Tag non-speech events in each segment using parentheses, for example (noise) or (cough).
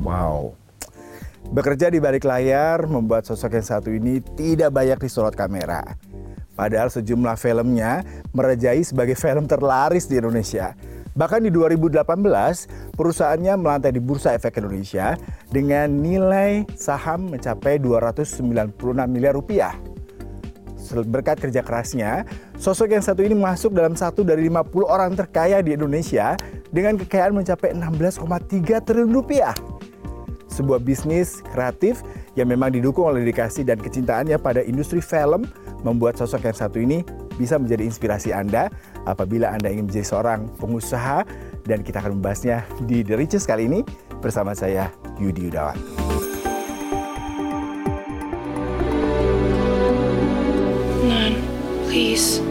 Wow. Bekerja di balik layar membuat sosok yang satu ini tidak banyak disorot kamera. Padahal sejumlah filmnya merajai sebagai film terlaris di Indonesia. Bahkan di 2018, perusahaannya melantai di Bursa Efek Indonesia dengan nilai saham mencapai 296 miliar rupiah. Berkat kerja kerasnya, sosok yang satu ini masuk dalam satu dari 50 orang terkaya di Indonesia dengan kekayaan mencapai 16,3 triliun rupiah. Sebuah bisnis kreatif yang memang didukung oleh dedikasi dan kecintaannya pada industri film membuat sosok yang satu ini bisa menjadi inspirasi Anda apabila Anda ingin menjadi seorang pengusaha dan kita akan membahasnya di The Riches kali ini bersama saya Yudi Yudawan. Nan, please.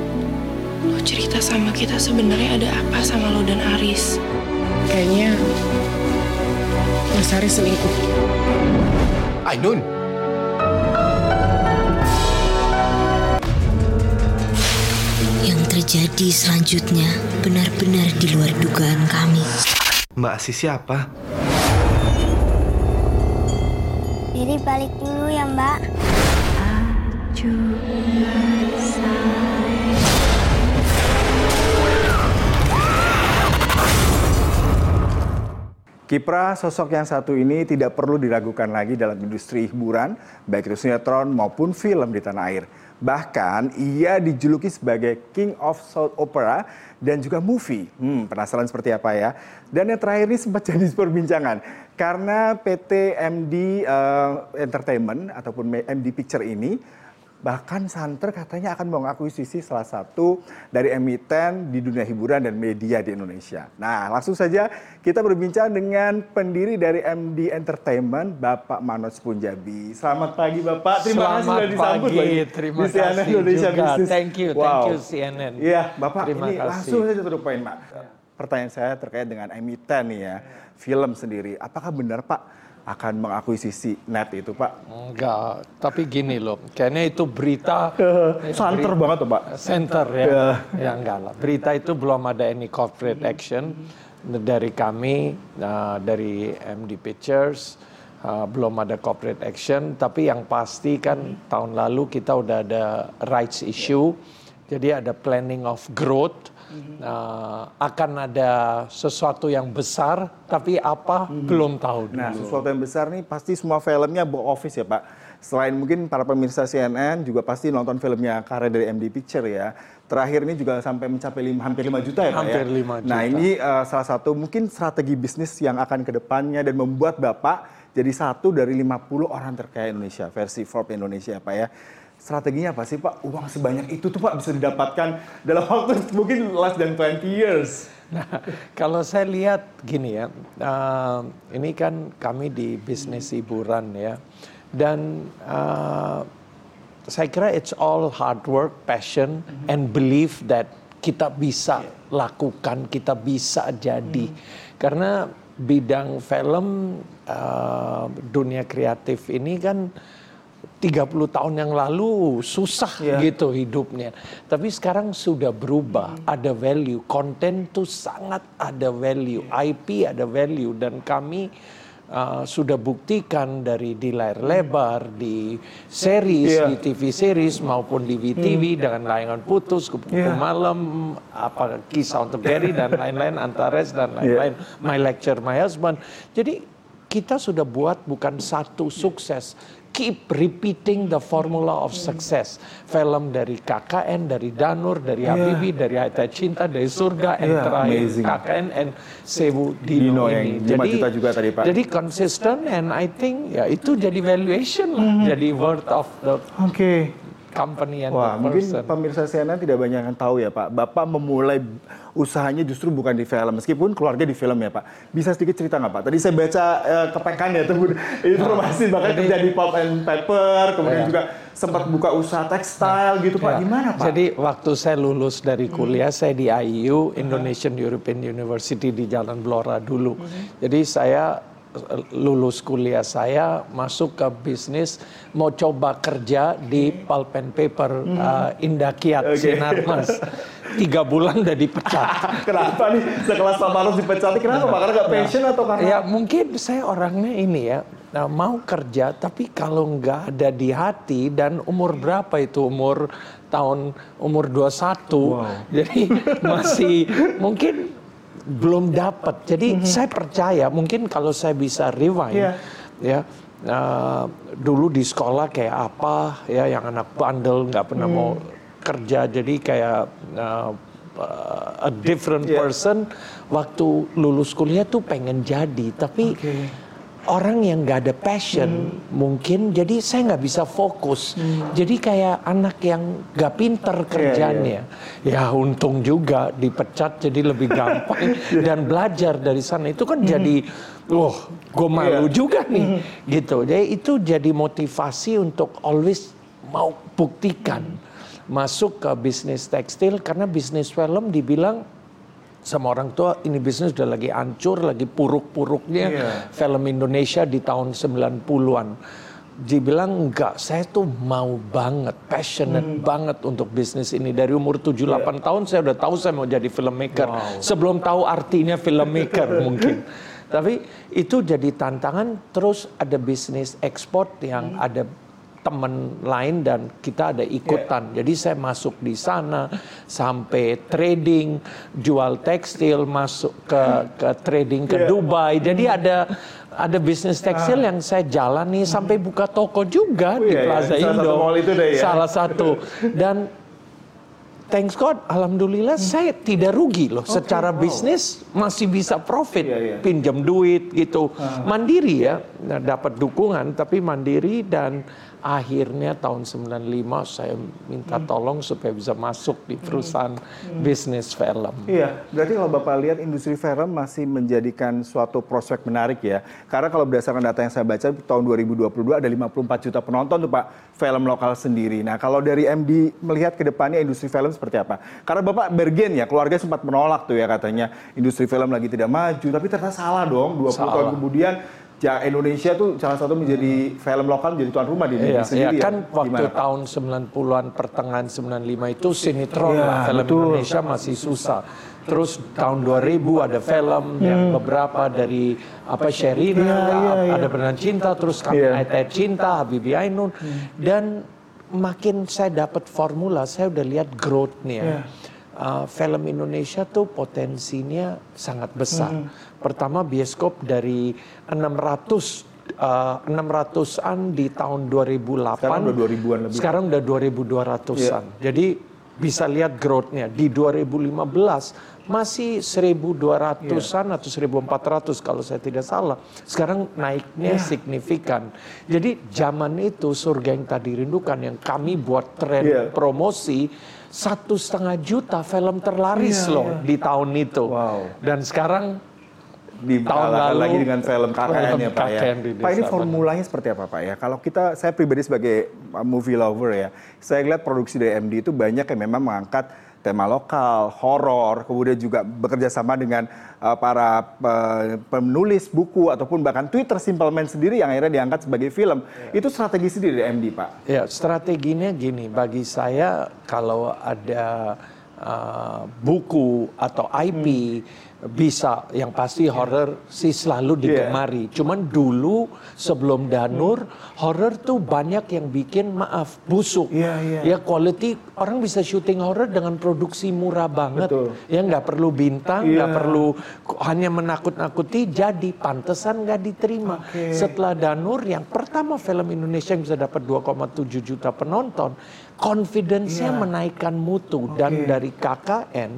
Lo cerita sama kita sebenarnya ada apa sama lo dan Aris? Kayaknya Mas Aris selingkuh. Ainun, Yang terjadi selanjutnya benar-benar di luar dugaan kami. Mbak Sisi apa? Jadi balik dulu ya mbak. Kiprah sosok yang satu ini tidak perlu diragukan lagi dalam industri hiburan, baik itu sinetron maupun film di tanah air. Bahkan ia dijuluki sebagai King of Soap Opera dan juga movie. Hmm, penasaran seperti apa ya? Dan yang terakhir ini sempat (laughs) jadi perbincangan karena PT MD eh, Entertainment ataupun MD Picture ini bahkan Santer katanya akan mengakuisisi salah satu dari emiten di dunia hiburan dan media di Indonesia. Nah, langsung saja kita berbincang dengan pendiri dari MD Entertainment, Bapak Manoj Punjabi. Selamat pagi Bapak, terima kasih Selamat sudah disambut pagi, lagi terima di CNN kasih Indonesia juga. Business. Thank you, thank you, CNN. Iya, Bapak Terima ini kasih. langsung saja to the point, Pak. Pertanyaan saya terkait dengan emiten nih ya, film sendiri. Apakah benar Pak akan mengakuisisi net itu Pak? Enggak, tapi gini loh, kayaknya itu berita (laughs) Santer banget tuh Pak. center ya. Ya. Ya enggak lah. Berita itu belum ada any corporate action dari kami uh, dari MD Pictures uh, belum ada corporate action, tapi yang pasti kan tahun lalu kita udah ada rights issue. Jadi ada planning of growth. Uh, akan ada sesuatu yang besar, tapi apa belum tahu dulu. Nah, sesuatu yang besar nih pasti semua filmnya box office ya Pak. Selain mungkin para pemirsa CNN juga pasti nonton filmnya karya dari MD Picture ya. Terakhir ini juga sampai mencapai lima, hampir 5 juta ya Pak Hampir ya. 5 Nah juta. ini eh, salah satu mungkin strategi bisnis yang akan ke depannya dan membuat Bapak jadi satu dari 50 orang terkaya Indonesia versi Forbes Indonesia ya Pak ya. Strateginya apa sih Pak? Uang sebanyak itu tuh Pak bisa didapatkan dalam waktu (laughs) mungkin less than 20 years. Nah, kalau saya lihat gini ya, uh, ini kan kami di bisnis hiburan ya, dan uh, saya kira it's all hard work, passion, and belief that kita bisa lakukan, kita bisa jadi, karena bidang film uh, dunia kreatif ini kan 30 tahun yang lalu susah Iya. gitu hidupnya. Tapi sekarang sudah berubah, ada value. Konten tuh sangat ada value, IP ada value dan kami uh, sudah buktikan dari di layar lebar, di series, Iya. di TV series maupun di VTV dengan layangan putus, kupu Iya. malam, apa kisah untuk Berry dan lain-lain, Antares dan lain-lain, My Lecture, My Husband. Jadi kita sudah buat bukan satu sukses, keep repeating the formula of success. Film dari KKN, dari Danur, dari Habibie, dari Haita Cinta, dari Surga, and Yeah, terakhir amazing. KKN and Sewu Dino Dino, yang ini. 5 juta juga tadi, Pak. Jadi consistent and I think ya itu jadi valuation lah, Mm-hmm. jadi worth of the Oke. Company and Wah, the mungkin pemirsa CNN tidak banyak yang tahu ya Pak. Bapak memulai usahanya justru bukan di film, meskipun keluarga di film ya Pak. Bisa sedikit cerita nggak Pak? Tadi saya baca eh, kepekan ya tuh informasi bahkan kerja di pulp and paper, kemudian Iya. juga sempat buka usaha tekstil gitu Pak. Ya. Gimana Pak? Jadi waktu saya lulus dari kuliah, saya di IU, Indonesian European University di Jalan Blora dulu. Jadi saya lulus kuliah saya masuk ke bisnis mau coba kerja di pulp and paper uh, Indakiat Sinarmas tiga bulan udah dipecat. (laughs) Kenapa nih? Sekelas Pak Marus dipecat? Kenapa? Pak? Karena nggak passion atau karena? ya mungkin saya orangnya ini ya nah, mau kerja tapi kalau nggak ada di hati dan umur berapa itu? Umur tahun umur 21 jadi masih mungkin belum dapat. Jadi saya percaya mungkin kalau saya bisa rewind Iya. ya uh, dulu di sekolah kayak apa ya yang anak bandel nggak pernah mau kerja jadi kayak uh, a different Iya. person. Waktu lulus kuliah tuh pengen jadi tapi orang yang nggak ada passion mungkin jadi saya nggak bisa fokus. Jadi kayak anak yang nggak pinter kerjanya. Ya untung juga dipecat jadi lebih (laughs) gampang. Dan belajar dari sana. Itu kan jadi wah gue malu juga nih. Gitu. Jadi itu jadi motivasi untuk always mau buktikan. Masuk ke bisnis tekstil karena bisnis film dibilang sama orang tua ini bisnis udah lagi hancur, lagi puruk-puruknya Iya. film Indonesia di tahun 90-an. Dibilang enggak, saya tuh mau banget, passionate banget untuk bisnis ini. Dari umur 7-8 tahun saya udah tahu saya mau jadi filmmaker. Sebelum tahu artinya filmmaker (laughs) mungkin. Tapi itu jadi tantangan, terus ada bisnis ekspor yang ada teman lain dan kita ada ikutan. Jadi saya masuk di sana sampai trading, jual tekstil, masuk ke ke trading ke Dubai. Jadi ada ada bisnis tekstil yang saya jalani sampai buka toko juga di iya, iya. Plaza Salah satu Indo. mall itu deh ya. Salah satu. (laughs) Dan thanks God, alhamdulillah saya tidak rugi loh. Secara bisnis masih bisa profit, Iya, iya. pinjam duit gitu, mandiri ya, Nah, dapat dukungan tapi mandiri dan akhirnya tahun 95 saya minta tolong supaya bisa masuk di perusahaan bisnis film. Iya, berarti kalau Bapak lihat industri film masih menjadikan suatu prospek menarik ya. Karena kalau berdasarkan data yang saya baca tahun 2022 ada 54 juta penonton tuh Pak film lokal sendiri. Nah, kalau dari MD melihat ke depannya industri film seperti apa? Karena Bapak bergen ya, keluarga sempat menolak tuh ya katanya industri film lagi tidak maju, tapi ternyata salah dong. 20 tahun Salah. kemudian ja, Indonesia tuh salah satu menjadi film lokal menjadi tuan rumah di Iya, negeri sendiri. iya, ya. kan waktu Gimana, tahun 90-an pertengahan 95 itu sinetron Iya, lah, film betul. Indonesia masih susah. Terus tahun 2000 ada film yang beberapa dari apa Sherina, Hmm. Iya, iya, iya. ada Benar Cinta, terus Iya. Ayat Cinta, Habibie Ainun dan makin saya dapat formula, saya udah lihat growth-nya. Iya. Uh, film Indonesia tuh potensinya sangat besar. Hmm. Pertama bioskop dari 600 uh, 600-an di tahun 2008. Sekarang udah 2000-an lebih. Sekarang udah 2200-an. Jadi bisa lihat growth-nya. Di 2015 masih 1200-an atau 1400 kalau saya tidak salah. Sekarang naiknya signifikan. Jadi zaman itu surga yang tadi rindukan yang kami buat tren Iya. promosi satu setengah juta film terlaris loh di tahun itu. Wow. Dan sekarang dikalahkan lalu, lagi dengan film KKN ya Pak ya. KKN di Pak ini formulanya seperti apa Pak ya? Kalau kita, saya pribadi sebagai uh, movie lover ya, saya lihat produksi dari MD itu banyak yang memang mengangkat tema lokal, horor, kemudian juga bekerja sama dengan uh, para uh, penulis buku ataupun bahkan Twitter Simple Man sendiri yang akhirnya diangkat sebagai film. Itu strategi sendiri dari MD Pak. Ya, strateginya gini, bagi saya kalau ada uh, buku atau IP bisa yang pasti horror sih selalu digemari. Cuman dulu sebelum Danur horror tuh banyak yang bikin maaf busuk. Iya, iya. Ya quality orang bisa syuting horror dengan produksi murah banget. Betul. Ya nggak perlu bintang, Iya. nggak perlu hanya menakut-nakuti jadi pantesan nggak diterima. Setelah Danur yang pertama film Indonesia yang bisa dapat 2,7 juta penonton, confidence-nya Iya. menaikkan mutu dan dari KKN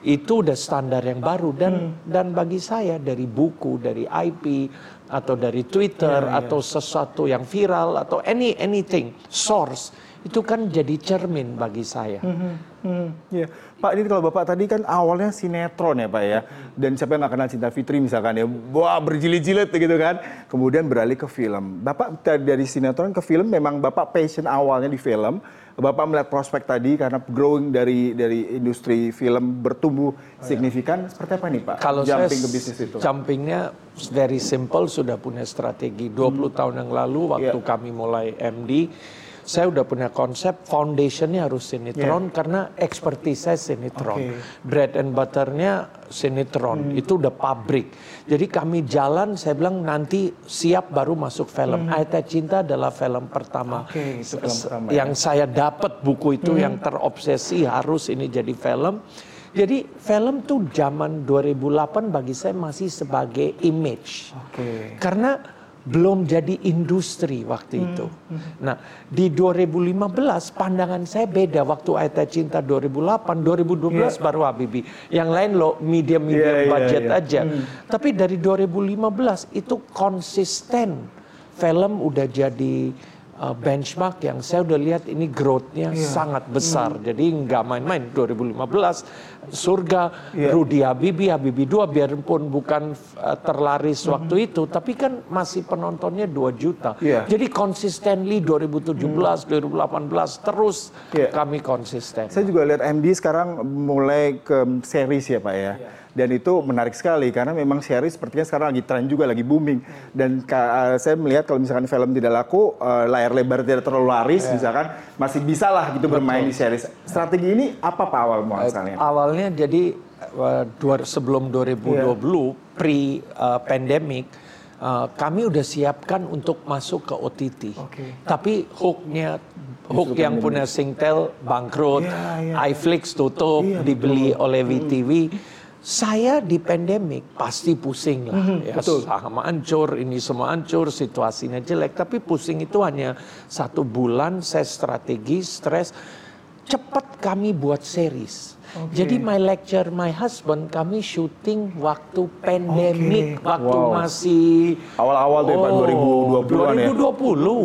itu udah standar yang baru dan Hmm. dan bagi saya dari buku, dari IP atau dari Twitter Iya, atau sesuatu yang viral atau any anything source itu kan jadi cermin bagi saya. Hmm, ya. Pak ini kalau Bapak tadi kan awalnya sinetron ya Pak ya. Dan siapa yang nggak kenal Cinta Fitri misalkan ya. Wah berjilid-jilid gitu kan. Kemudian beralih ke film. Bapak dari sinetron ke film memang Bapak passion awalnya di film. Bapak melihat prospek tadi karena growing dari dari industri film bertumbuh signifikan seperti apa nih Pak? Kalau jumping saya ke bisnis itu. Jumpingnya very simple sudah punya strategi. 20 tahun yang lalu waktu Yeah. kami mulai MD saya udah punya konsep foundationnya harus sinetron karena expertise saya sinetron. Oke. Bread and butternya sinetron Hmm. itu udah pabrik. Jadi kami jalan saya bilang nanti siap baru masuk film. Ayat Cinta adalah film pertama. Hmm. Itu film pertama ya. yang saya dapat buku itu yang terobsesi harus ini jadi film. Jadi film tuh zaman 2008 bagi saya masih sebagai image. Oke. Karena belum jadi industri waktu itu. Nah, di 2015 pandangan saya beda waktu Ayat Cinta 2008, 2012 baru Habibie. Yang lain lo medium-medium Iya, iya, budget iya. aja. Tapi dari 2015 itu konsisten film udah jadi uh, benchmark yang saya udah lihat ini growth-nya Iya. sangat besar. Jadi nggak main-main 2015 surga Iya. Rudy Habibie Habibie 2 biarpun bukan uh, terlaris waktu itu tapi kan masih penontonnya 2 juta. Iya. Jadi consistently 2017 2018 terus Iya. kami konsisten. Saya juga lihat MD sekarang mulai ke series ya Pak ya. Dan itu menarik sekali karena memang series sepertinya sekarang lagi tren juga lagi booming. Dan uh, saya melihat kalau misalkan film tidak laku, uh, layar lebar tidak terlalu laris, misalkan masih bisa lah gitu bermain di series. Strategi ini apa Pak awal muasalnya? Awalnya jadi uh, dua- sebelum 2020 pre uh, pandemic uh, kami udah siapkan untuk masuk ke OTT. Oke. Tapi hooknya hook yang punya Singtel bangkrut, Iya, iya. iFlix tutup, Iya, dibeli oleh VTV. Saya di pandemic pasti pusing lah, ya Mhm, betul. saham hancur, ini semua hancur, situasinya jelek. Tapi pusing itu hanya satu bulan, saya strategi, stres. Cepat kami buat series. Jadi my lecture, my husband, kami syuting waktu pandemic, Oke. waktu Wow. masih Awal-awal tuh ya, Pak, 2020-an ya? 2020.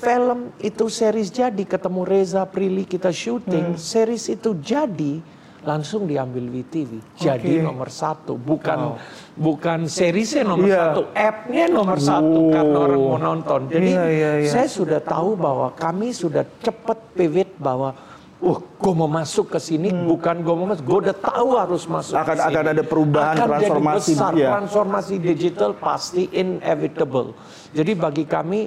Film itu series jadi, ketemu Reza Prilly kita Hmm. syuting, series itu jadi langsung diambil VTV. Jadi Oke. nomor satu, bukan bukan seriesnya nomor Iya. satu, app-nya nomor satu Oh. karena orang mau nonton. Jadi Iya, iya, iya. saya sudah tahu bahwa kami sudah cepat pivot bahwa Uh, gue mau masuk ke sini, bukan gue mau masuk, gue udah tahu harus masuk. Hmm. Akan- ke sini. akan ada perubahan, Akan jadi transformasi, besar, iya. transformasi digital pasti inevitable. Jadi bagi kami,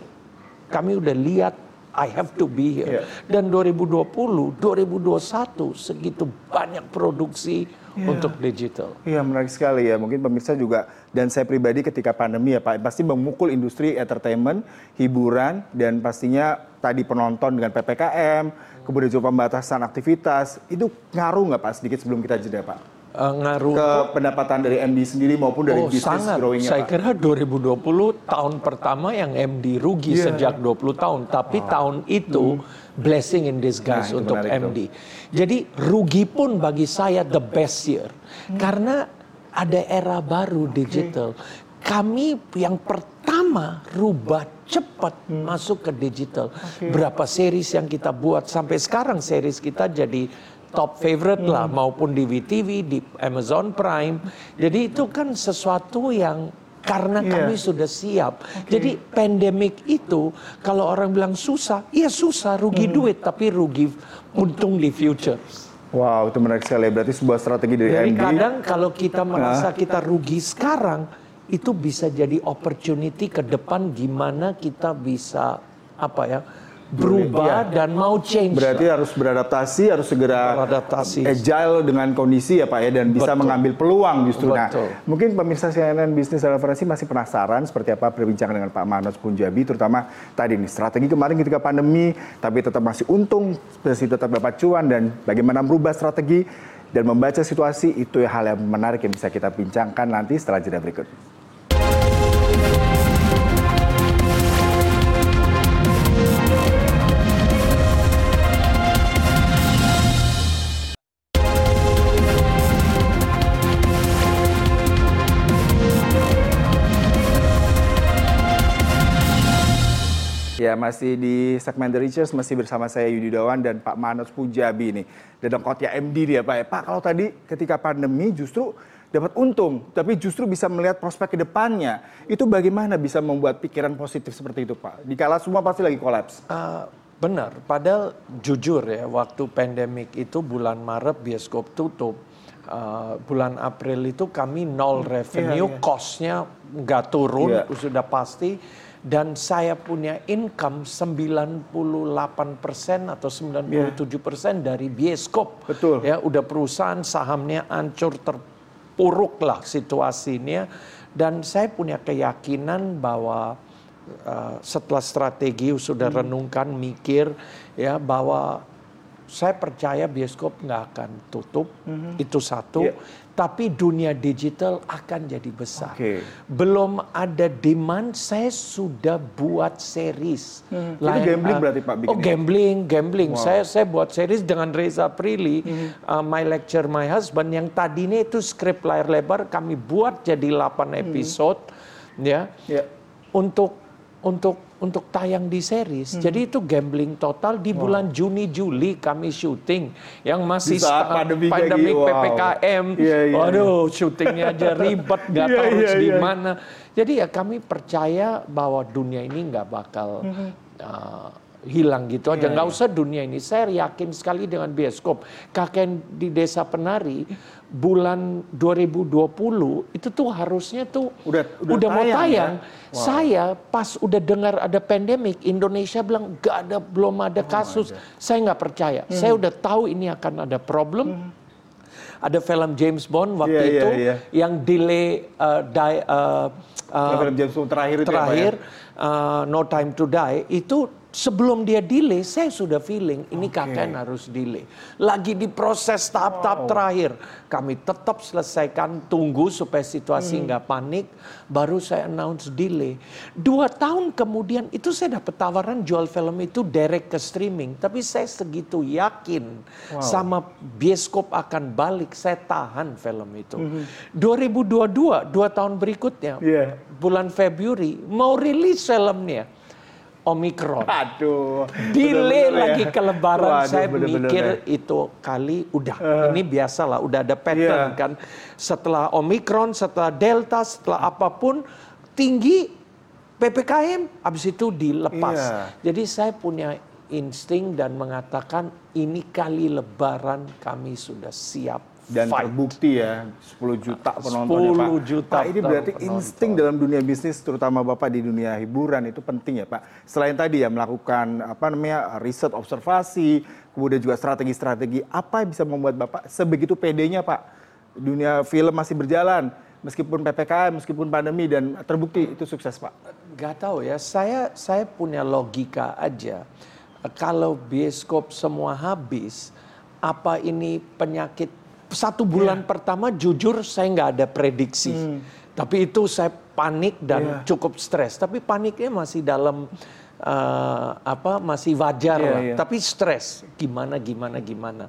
kami udah lihat I have to be here. Iya. Dan 2020, 2021 segitu banyak produksi untuk digital. Iya menarik sekali ya. Mungkin pemirsa juga dan saya pribadi ketika pandemi ya Pak pasti memukul industri entertainment, hiburan dan pastinya tadi penonton dengan ppkm, kemudian juga pembatasan aktivitas itu ngaruh nggak Pak sedikit sebelum kita jeda Pak Eh, ngaruh ke pendapatan dari MD sendiri maupun dari Oh bisnis sangat. growingnya Saya Pak. kira 2020 tahun pertama yang MD rugi Iya. sejak 20 tahun. Tapi tahun itu blessing in disguise Nah, itu untuk MD. Jadi rugi pun bagi saya the best year. Karena ada era baru digital. Kami yang pertama rubah cepat masuk ke digital. Berapa series yang kita buat sampai sekarang series kita jadi top favorite lah maupun di VTV, di Amazon Prime. Jadi itu kan sesuatu yang karena Iya. kami sudah siap. Jadi pandemik itu kalau orang bilang susah, iya susah, rugi duit tapi rugi untung di future. Wow itu menarik sekali. Berarti sebuah strategi dari Jadi MD. kadang kalau kita merasa kita rugi sekarang, itu bisa jadi opportunity ke depan gimana kita bisa apa ya berubah dan mau change. Berarti lah. harus beradaptasi, harus segera Beradaptasi. agile dengan kondisi ya Pak ya dan bisa Betul. mengambil peluang justru. Nah, Betul. mungkin pemirsa CNN Bisnis Referensi masih penasaran seperti apa perbincangan dengan Pak Manos Punjabi terutama tadi nih strategi kemarin ketika pandemi tapi tetap masih untung, masih tetap dapat cuan dan bagaimana merubah strategi dan membaca situasi itu hal yang menarik yang bisa kita bincangkan nanti setelah jeda berikut. Masih di segmen The Richers, masih bersama saya Yudi Dawan dan Pak Manos Pujabi nih. Dan Kotya MD dia Pak. ya. Pak, kalau tadi ketika pandemi justru dapat untung, tapi justru bisa melihat prospek ke depannya. Itu bagaimana bisa membuat pikiran positif seperti itu Pak? Dikala semua pasti lagi kolaps. Uh, benar, padahal jujur ya, waktu pandemik itu bulan Maret bioskop tutup. Uh, bulan April itu kami nol revenue, iya. cost-nya nggak turun, Iya. sudah pasti. Dan saya punya income 98% atau 97% dari bioskop. Betul. Ya, udah perusahaan sahamnya hancur terpuruk lah situasinya. Dan saya punya keyakinan bahwa uh, setelah strategi sudah Hmm. renungkan, mikir ya bahwa saya percaya bioskop nggak akan tutup, itu satu. Yeah. Tapi dunia digital akan jadi besar. Oke. Belum ada demand, saya sudah buat series. Hmm. Itu gambling uh, berarti, Pak, Oh, bikinnya? gambling, gambling. Saya saya buat series dengan Reza Prilly, Hmm. uh, My Lecture My Husband yang tadinya itu skrip layar lebar kami buat jadi 8 episode ya. Hmm. Ya. Untuk untuk untuk tayang di series. Hmm. Jadi itu gambling total di bulan Juni Juli kami syuting yang masih Di saat pandemi pandemi wow. PPKM. Iya, iya, Waduh, syutingnya aja (laughs) ribet, nggak Iya, tahu harus iya, di mana. Jadi ya kami percaya bahwa dunia ini nggak bakal Mm-hmm. uh, hilang gitu aja. Iya, Nggak usah dunia ini. Saya yakin sekali dengan bioskop. Kakek di Desa Penari bulan 2020 itu tuh harusnya tuh Udah- udah mau tayang, tayang. ya? Saya pas udah dengar ada pandemik, Indonesia bilang nggak ada, belum ada kasus. Saya nggak percaya. Hmm. Saya udah tahu ini akan ada problem. Ada film James Bond waktu Iya, iya, itu iya. yang delay uh, die, uh, uh, film James Bond terakhir itu ya, ya? terakhir uh, No Time to Die itu sebelum dia delay saya sudah feeling ini KKN harus delay. Lagi diproses tahap-tahap terakhir. Kami tetap selesaikan tunggu supaya situasi Hmm. nggak panik baru saya announce delay. Dua tahun kemudian itu saya dapat tawaran jual film itu direct ke streaming. Tapi saya segitu yakin sama bioskop akan balik saya tahan film itu. 2022 dua tahun berikutnya Iya. bulan Februari mau rilis filmnya Omikron. Aduh. Delay bener-bener lagi ya. ke lebaran Waduh, saya bener-bener mikir deh. itu kali udah ini biasalah udah ada pattern Iya. kan setelah Omikron setelah Delta setelah apa pun tinggi PPKM habis itu dilepas. Iya. Jadi saya punya insting dan mengatakan ini kali lebaran kami sudah siap dan fight. terbukti ya 10 juta penontonnya Pak. 10 juta Pak ini berarti penonton. insting dalam dunia bisnis terutama Bapak di dunia hiburan itu penting ya Pak. Selain tadi ya melakukan apa namanya riset observasi, kemudian juga strategi-strategi apa yang bisa membuat Bapak sebegitu pedenya Pak. Dunia film masih berjalan meskipun PPKM, meskipun pandemi dan terbukti itu sukses Pak. Gak tahu ya, saya saya punya logika aja. Kalau bioskop semua habis, apa ini penyakit? Satu bulan pertama jujur saya nggak ada prediksi. Tapi itu saya panik dan Iya. cukup stres. Tapi paniknya masih dalam eh, apa? Masih wajar Iya, lah. iya. Tapi stres, gimana gimana gimana.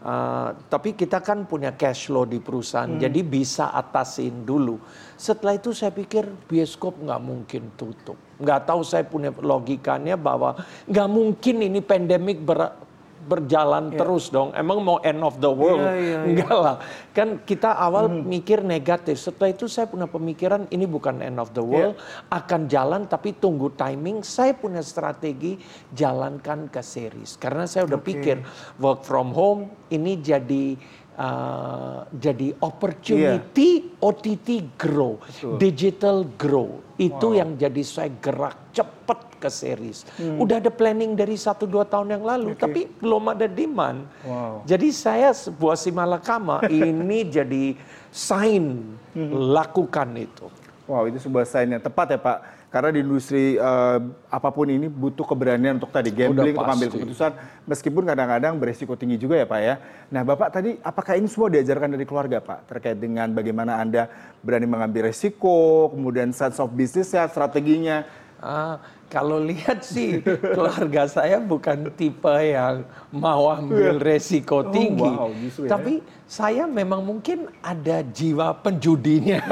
Uh, tapi kita kan punya cash flow di perusahaan, jadi bisa atasin dulu. Setelah itu saya pikir bioskop nggak mungkin tutup. Nggak tahu saya punya logikanya bahwa nggak mungkin ini pandemik ber- berjalan terus dong. Emang mau end of the world? Iya, iya, iya. Enggak lah. Kan kita awal mikir negatif. Setelah itu saya punya pemikiran ini bukan end of the world. Akan jalan tapi tunggu timing. Saya punya strategi jalankan ke series. Karena saya udah pikir work from home ini jadi uh, jadi opportunity OTT grow, digital grow. Itu yang jadi saya gerak cepet ke series. Udah ada planning dari satu dua tahun yang lalu, tapi belum ada demand. Wow. Jadi saya sebuah simalakama (laughs) ini jadi sign lakukan itu. Wow, itu sebuah sign yang tepat ya Pak. Karena di industri eh, apa pun ini butuh keberanian untuk tadi gambling, untuk ambil keputusan. Meskipun kadang-kadang beresiko tinggi juga ya Pak ya. Nah Bapak tadi apakah ini semua diajarkan dari keluarga Pak? Terkait dengan bagaimana Anda berani mengambil resiko, kemudian sense of business ya, strateginya. Ah, kalau lihat sih keluarga saya bukan tipe yang mau ambil resiko tinggi. wow, justru ya. Tapi saya memang mungkin ada jiwa penjudinya.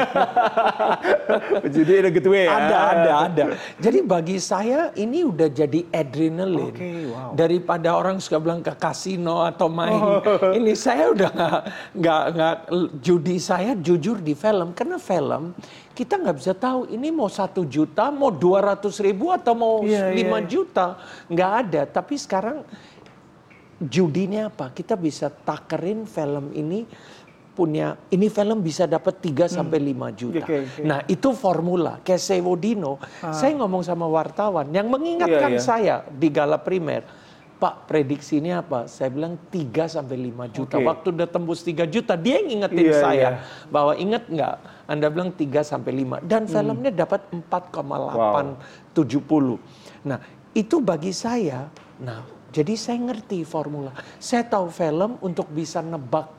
(laughs) Jadi ada gitu ya. Ada, ada, ada. Jadi bagi saya ini udah jadi adrenalin. Oke, wow. Daripada orang suka bilang ke kasino atau main. (laughs) Ini saya udah nggak nggak judi saya jujur di film karena film kita nggak bisa tahu ini mau satu juta, mau dua ratus ribu atau mau Iya, lima iya. juta nggak ada. Tapi sekarang judinya apa? Kita bisa takerin film ini punya ini film bisa dapat 3 sampai 5 juta. Hmm. Oke, oke. Nah, itu formula. Kayak Sewodino, saya ngomong sama wartawan yang Ah. mengingatkan Iya, iya. saya di gala primer, Pak, prediksi ini apa? Saya bilang 3 sampai 5 juta. Oke. Waktu udah tembus 3 juta, dia yang ingetin Iya, saya iya. bahwa ingat nggak? Anda bilang 3 sampai 5 dan Hmm. filmnya dapat 4,870. Nah, itu bagi saya. Nah, jadi saya ngerti formula. Saya tahu film untuk bisa nebak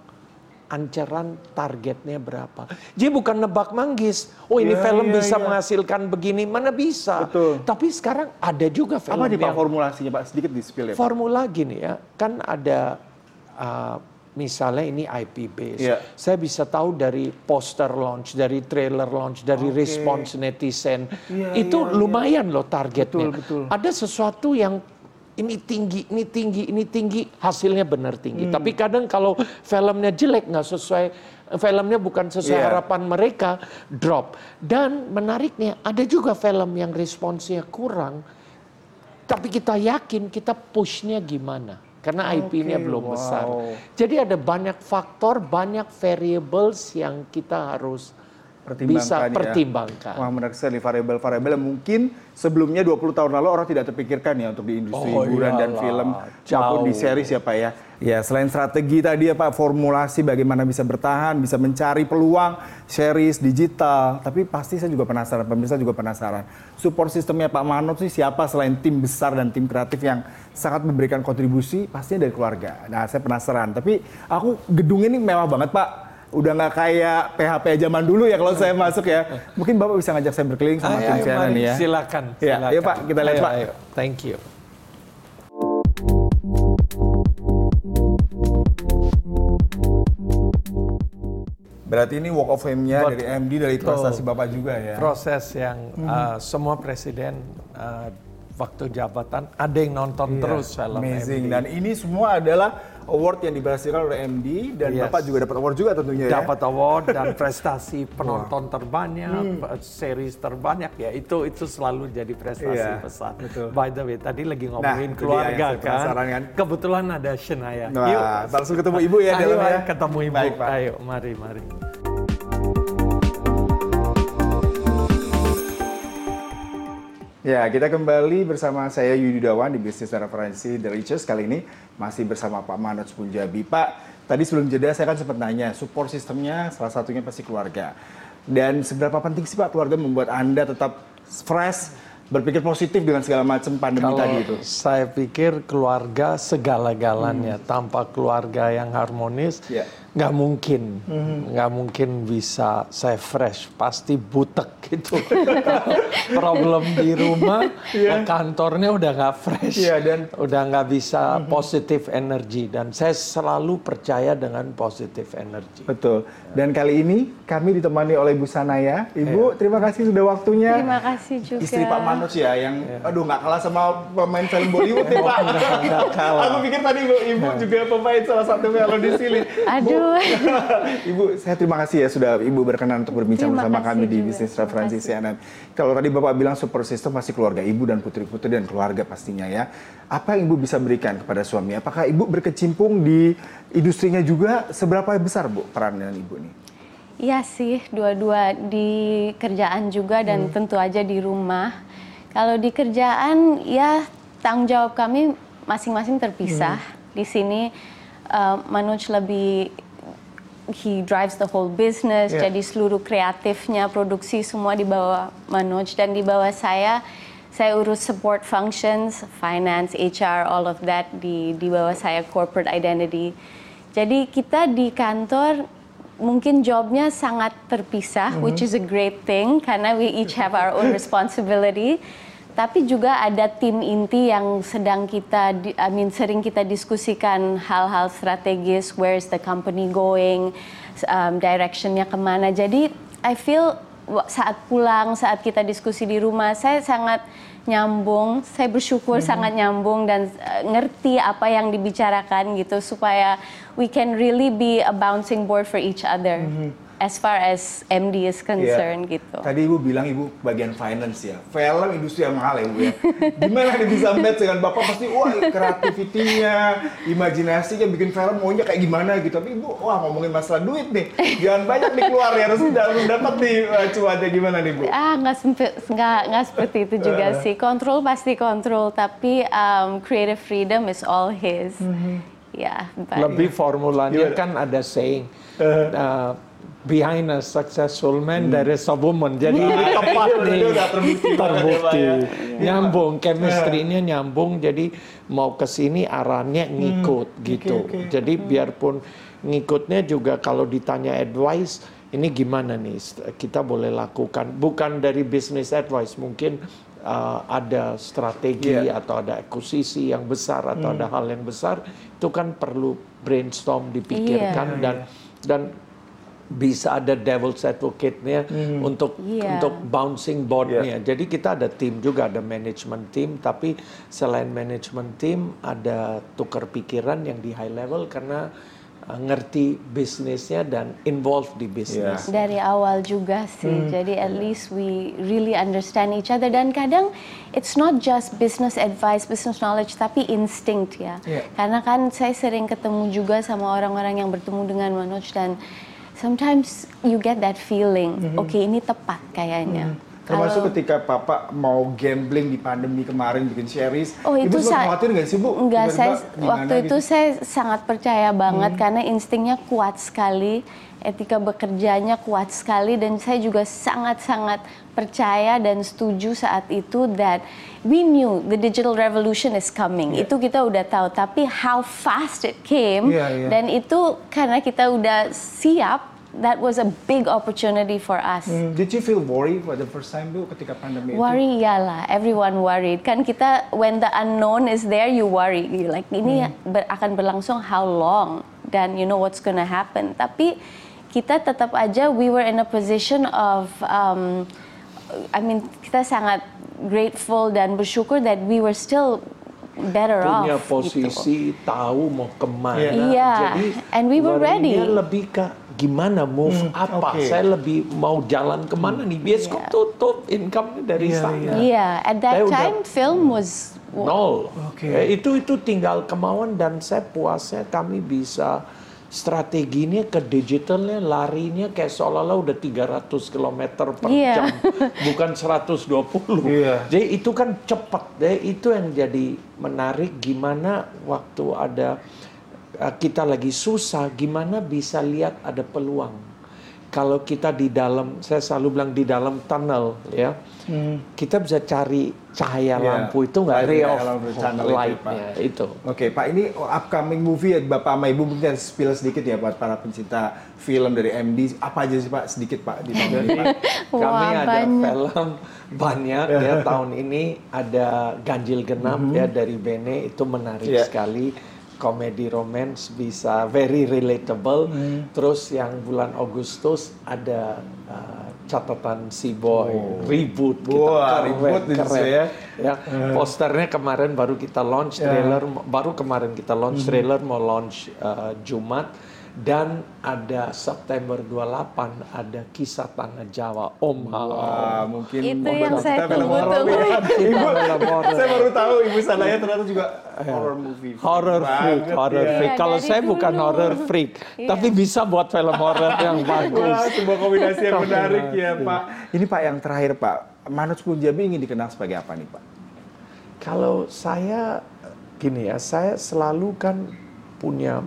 ancaran targetnya berapa. Jadi bukan nebak manggis. Oh ini Iya, film iya, bisa iya. menghasilkan begini, mana bisa. Betul. Tapi sekarang ada juga film Apa nih Pak formulasinya Pak? Sedikit di spill ya Pak. formula gini ya, kan ada uh, misalnya ini IP base. Iya. Saya bisa tahu dari poster launch, dari trailer launch, dari response netizen. Iya, itu iya, iya. lumayan loh targetnya. Betul, betul. Ada sesuatu yang ini tinggi, ini tinggi, ini tinggi, hasilnya benar tinggi. Hmm. Tapi kadang kalau filmnya jelek nggak sesuai filmnya bukan sesuai Iya. harapan mereka drop. Dan menariknya ada juga film yang responsnya kurang tapi kita yakin kita pushnya gimana karena IP-nya Oke, belum wow. besar. Jadi ada banyak faktor, banyak variables yang kita harus bisa ya. pertimbangkan. Wah menarik sekali variabel-variabel yang mungkin sebelumnya 20 tahun lalu orang tidak terpikirkan ya untuk di industri Oh, hiburan dan iyalah. film Jauh. maupun di series ya Pak ya. Ya selain strategi tadi ya Pak formulasi bagaimana bisa bertahan, bisa mencari peluang series digital. Tapi pasti saya juga penasaran, pemirsa juga penasaran. Support sistemnya Pak Manot sih siapa selain tim besar dan tim kreatif yang sangat memberikan kontribusi pastinya dari keluarga. Nah saya penasaran. Tapi aku gedung ini mewah banget Pak udah nggak kayak PHP zaman dulu ya kalau saya masuk ya. Mungkin Bapak bisa ngajak saya berkeliling sama Ayo, tim ayo, CNN nih ya. Silakan. Ya, silakan. ayo, Pak, kita lihat, Ayo, Pak. ayo. Thank you. Berarti ini walk of fame-nya dari MD dari prestasi Bapak juga ya. Proses yang uh, semua presiden uh, waktu jabatan ada yang nonton Iya, terus film Amazing. MD. Dan ini semua adalah award yang diberhasilkan oleh MD dan Yes. Bapak juga dapat award juga tentunya ya. dapat award dan (laughs) prestasi penonton terbanyak, series terbanyak ya itu itu selalu jadi prestasi Iya, besar. betul. By the way, tadi lagi itu ngomongin dia keluarga kan. kan. Kebetulan ada Shania. Nah, langsung ketemu Ibu ya ayo, dalam ya. ketemu ibu. Baik, Pak. Ayo, mari, mari. Ya, kita kembali bersama saya Yudi Dawan di Bisnis Referensi The Riches. Kali ini masih bersama Pak Manoj Punjabi. Pak, tadi sebelum jeda saya kan sempat nanya, support sistemnya salah satunya pasti keluarga. Dan seberapa penting sih Pak keluarga membuat Anda tetap fresh, berpikir positif dengan segala macam pandemi Kalau tadi itu? saya pikir keluarga segala-galanya tanpa keluarga yang harmonis Hmm. Ya. nggak mungkin Hmm. nggak mungkin bisa saya fresh pasti butek gitu (laughs) problem di rumah kantornya udah nggak fresh Iya, dan- udah nggak bisa positive energy dan saya selalu percaya dengan positive energy Betul. Dan kali ini kami ditemani oleh Bu Sanaya. Ibu, terima kasih sudah waktunya. Terima kasih juga. Istri Pak Manoj ya, yang aduh nggak kalah sama pemain film Bollywood nih (laughs) Pak. Aku pikir tadi Ibu, Ibu juga pemain salah satu film di sini. Aduh. (laughs) Ibu, saya terima kasih ya sudah Ibu berkenan untuk berbincang Terima bersama kami di juga. Bisnis Terima Referensi. CNN. Kalau tadi Bapak bilang support system pasti keluarga Ibu dan putri-putri dan keluarga pastinya ya. Apa yang Ibu bisa berikan kepada suami? Apakah Ibu berkecimpung di industrinya juga? Seberapa besar Bu peran dengan Ibu nih? Iya sih, dua-dua di kerjaan juga dan tentu aja di rumah. Kalau di kerjaan ya tanggung jawab kami masing-masing terpisah. Di sini uh, Manoj lebih he drives the whole business. Yeah. Jadi seluruh kreatifnya, produksi semua di bawah Manoj dan di bawah saya saya urus support functions, finance, HR, all of that di di bawah saya corporate identity. Jadi kita di kantor mungkin jobnya sangat terpisah, which is a great thing karena we each have our own responsibility. Tapi juga ada tim inti yang sedang kita, I mean sering kita diskusikan hal-hal strategis, where's the company going, um, directionnya ke mana. Jadi I feel saat pulang, saat kita diskusi di rumah, saya sangat nyambung, saya bersyukur sangat nyambung dan uh, ngerti apa yang dibicarakan gitu supaya we can really be a bouncing board for each other as far as MD is concerned Iya. gitu. Tadi ibu bilang ibu bagian finance ya. Film industri yang mahal ya ibu ya. Gimana nih bisa match dengan bapak pasti wah kreativitinya, imajinasinya bikin film maunya kayak gimana gitu. Tapi ibu wah ngomongin masalah duit nih. Jangan banyak nih keluar ya harus harus dapat nih uh, cuannya gimana nih bu? Ah, nggak nggak nggak seperti itu juga sih. Kontrol pasti kontrol, tapi um, creative freedom is all his. Ya, but- Lebih formulanya Gimana? kan ada saying uh, behind a successful man there is a woman. Jadi ini (laughs) tepat Itu nih. terbukti Terbukti. Ya. Nyambung, chemistry-nya nyambung. Jadi mau ke sini arahnya ngikut gitu. oke. Jadi biarpun ngikutnya juga kalau ditanya advice ini gimana nih kita boleh lakukan bukan dari business advice mungkin uh, ada strategi Iya. atau ada akuisisi yang besar atau ada hal yang besar itu kan perlu brainstorm dipikirkan Iya. dan dan bisa ada devil's advocate-nya untuk Iya. untuk bouncing board-nya. Jadi kita ada tim juga ada management team tapi selain management team ada tukar pikiran yang di high level karena uh, ngerti bisnisnya dan involved di bisnis. dari awal juga sih. Jadi at least we really understand each other dan kadang it's not just business advice, business knowledge tapi instinct ya. Iya. Karena kan saya sering ketemu juga sama orang-orang yang bertemu dengan Manoj dan sometimes you get that feeling. Mm-hmm. Oke, ini tepat kayaknya. Mm-hmm. Termasuk Kalau- ketika papa mau gambling di pandemi kemarin bikin series. Oh itu ibu sempat sa- khawatir nggak sih bu? Enggak, saya Tiba-tiba gimana waktu itu gitu? Hmm. saya sangat percaya banget karena instingnya kuat sekali, etika bekerjanya kuat sekali dan saya juga sangat-sangat percaya dan setuju saat itu that we knew the digital revolution is coming. Itu kita udah tahu, tapi how fast it came Iya, iya. dan itu karena kita udah siap, that was a big opportunity for us. Hmm, Did you feel worry for the first time bu ketika pandemi itu? Worry iyalah, everyone worried. Kan kita when the unknown is there, you worry. You like ini ber- akan berlangsung how long dan you know what's gonna happen. Tapi kita tetap aja we were in a position of um, I mean kita sangat grateful dan bersyukur that we were still better punya off. posisi gitu. tahu mau ke mana. Iya, Jadi and we were ready. lebih ke gimana move apa? oke. Saya lebih mau jalan ke mana nih? Bioskop Iya. tutup, income dari sana. Iya, at that Saya udah- time film was Nol. Oke. Eh, itu itu tinggal kemauan dan saya puasnya kami bisa strateginya ke digitalnya larinya kayak seolah-olah udah 300 km per Iya. jam (laughs) bukan 120 Iya. jadi itu kan cepat deh itu yang jadi menarik gimana waktu ada kita lagi susah gimana bisa lihat ada peluang kalau kita di dalam saya selalu bilang di dalam tunnel ya kita bisa cari cahaya Hmm. Iya. lampu itu nggak Light ray ya, of tunnel itu, light-nya Pak. itu Oke Pak, ini upcoming movie ya Bapak sama Ibu mungkin spill sedikit ya buat para pencinta film dari MD. Apa aja sih Pak? Sedikit Pak di tahun ini Pak. (laughs) kami Wah, ada banyak. film banyak ya (laughs) tahun ini ada Ganjil Genap ya dari Bene itu menarik Iya. sekali komedi romance bisa very relatable. Terus yang bulan Agustus ada uh, catatan si boy. Reboot Wah, keren, reboot keren. ya. ya posternya kemarin baru kita launch trailer. Baru kemarin kita launch trailer mau launch uh, Jumat dan ada September 28 ada kisah tanah Jawa Om Hao. Wah, mungkin Itu yang kita saya film horor tunggu-tunggu. ya. Kita Ibu, (laughs) saya baru tahu Ibu Sanaya ternyata juga horror movie. Horror freak, Banget horror ya. freak. Iya, Kalau saya bukan horror freak, tapi bisa buat film horor yang bagus. Wah, sebuah kombinasi yang menarik ya. Pak. Ini Pak yang terakhir Pak, Manoj Punjabi ingin dikenal sebagai apa nih Pak? Kalau saya gini ya, saya selalu kan punya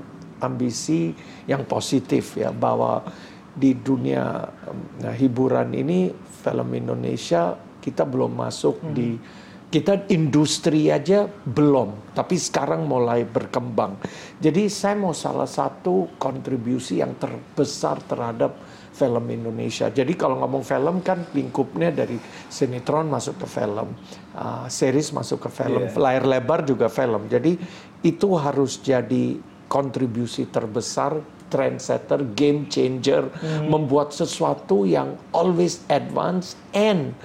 ambisi yang positif ya bahwa di dunia nah, hiburan ini film Indonesia kita belum masuk di Kita industri aja belum, tapi sekarang mulai berkembang. Jadi saya mau salah satu kontribusi yang terbesar terhadap film Indonesia. Jadi kalau ngomong film kan lingkupnya dari sinetron masuk ke film, uh, series masuk ke film, Yeah. layar lebar juga film. Jadi itu harus jadi kontribusi terbesar, trendsetter, game changer, membuat sesuatu yang always advance and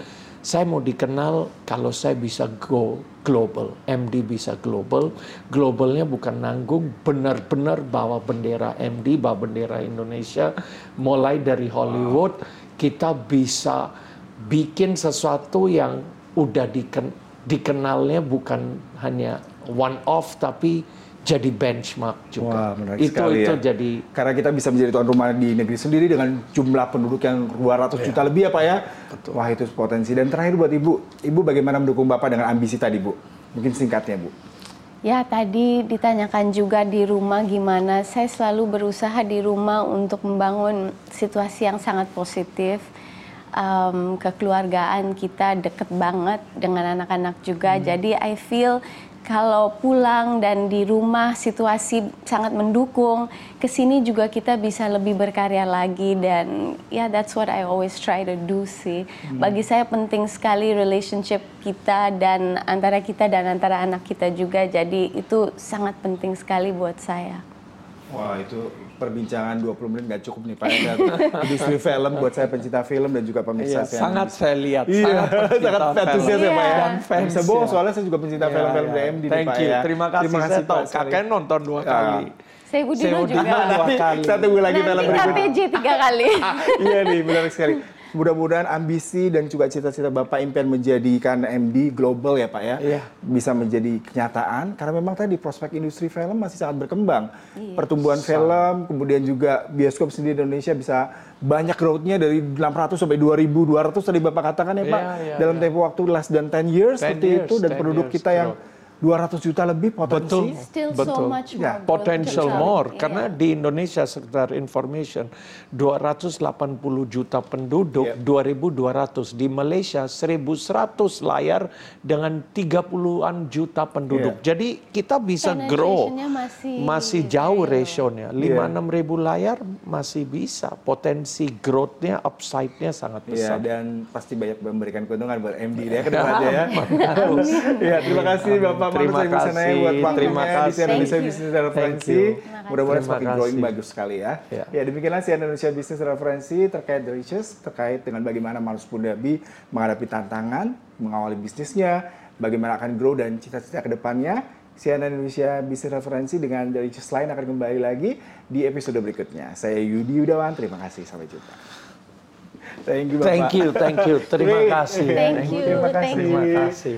saya mau dikenal kalau saya bisa go global, MD bisa global. Globalnya bukan nanggung, benar-benar bawa bendera MD, bawa bendera Indonesia. Mulai dari Hollywood, kita bisa bikin sesuatu yang udah diken- dikenalnya bukan hanya one off, tapi jadi benchmark juga. Wah, menarik itu sekali itu ya. jadi Karena kita bisa menjadi tuan rumah di negeri sendiri dengan jumlah penduduk yang 200 juta lebih ya Pak ya. Wah itu potensi. Dan terakhir buat Ibu, Ibu bagaimana mendukung Bapak dengan ambisi tadi Bu? Mungkin singkatnya Bu. Ya tadi ditanyakan juga di rumah gimana. Saya selalu berusaha di rumah untuk membangun situasi yang sangat positif. Em, kekeluargaan kita deket banget dengan anak-anak juga. Jadi I feel kalau pulang dan di rumah situasi sangat mendukung, ke sini juga kita bisa lebih berkarya lagi dan ya that's what I always try to do sih. Bagi saya penting sekali relationship kita dan antara kita dan antara anak kita juga. Jadi itu sangat penting sekali buat saya. Wah itu perbincangan 20 menit nggak cukup nih Pak. ya. Industri film buat saya pencinta film dan juga pemirsa Iya, CNN. sangat saya lihat, Iya, sangat (laughs) pencinta sangat antusias ya Pak ya. Dan fans Bisa bohong ya. soalnya saya juga pencinta Iya, film-film iya. DMD nih Thank Pak you. ya. Terima kasih. saya tahu Pak, sekali. kakek nonton dua Ah. kali. Saya Ibu Dino Saya juga. Dua kali. Saya tunggu lagi film Nanti berikutnya. KPJ tiga kali. (laughs) iya nih, benar sekali. Mudah-mudahan ambisi dan juga cita-cita Bapak impian menjadikan MD global ya Pak ya, Iya. bisa menjadi kenyataan. Karena memang tadi prospek industri film masih sangat berkembang. Iya. Pertumbuhan film, kemudian juga bioskop sendiri di Indonesia bisa banyak growth-nya dari 600 sampai 2200 tadi Bapak katakan ya Pak. Iya, iya, dalam iya. tempo waktu less than 10 years 10 seperti years, itu dan 10 penduduk years kita yang growth. 200 juta lebih potensi. Betul. Still so Betul. much more. Ya, growth Potential potential. more Iya. karena di Indonesia sekitar information 280 juta penduduk Yep. 2200 di Malaysia 1100 layar dengan 30-an juta penduduk. Iya. Jadi kita bisa grow masih- masih jauh Iya. rasionya 5 6 ribu layar masih bisa. Potensi growth-nya upside-nya sangat Iya besar. dan pasti banyak memberikan keuntungan buat MD ya ke (laughs) depannya ya. Iya (laughs) terima kasih Bapak Terima Manus Ibu Senaya kasih, buat waktunya terima di kasih. CNN Indonesia Thank you. Business Referensi. Mudah-mudahan Terima semakin growing kasih. bagus sekali ya. Ya. Ya demikianlah CNN Indonesia Business Referensi terkait The Riches, terkait dengan bagaimana Manus Pundabi menghadapi tantangan, mengawali bisnisnya, bagaimana akan grow dan cita-cita ke depannya. CNN Indonesia Business Referensi dengan The Riches lain akan kembali lagi di episode berikutnya. Saya Yudi Yudawan, terima kasih. Sampai jumpa. Thank you Bapak. Thank you, thank you. Terima kasih. Thank you, Terima thank kasih. Terima kasih.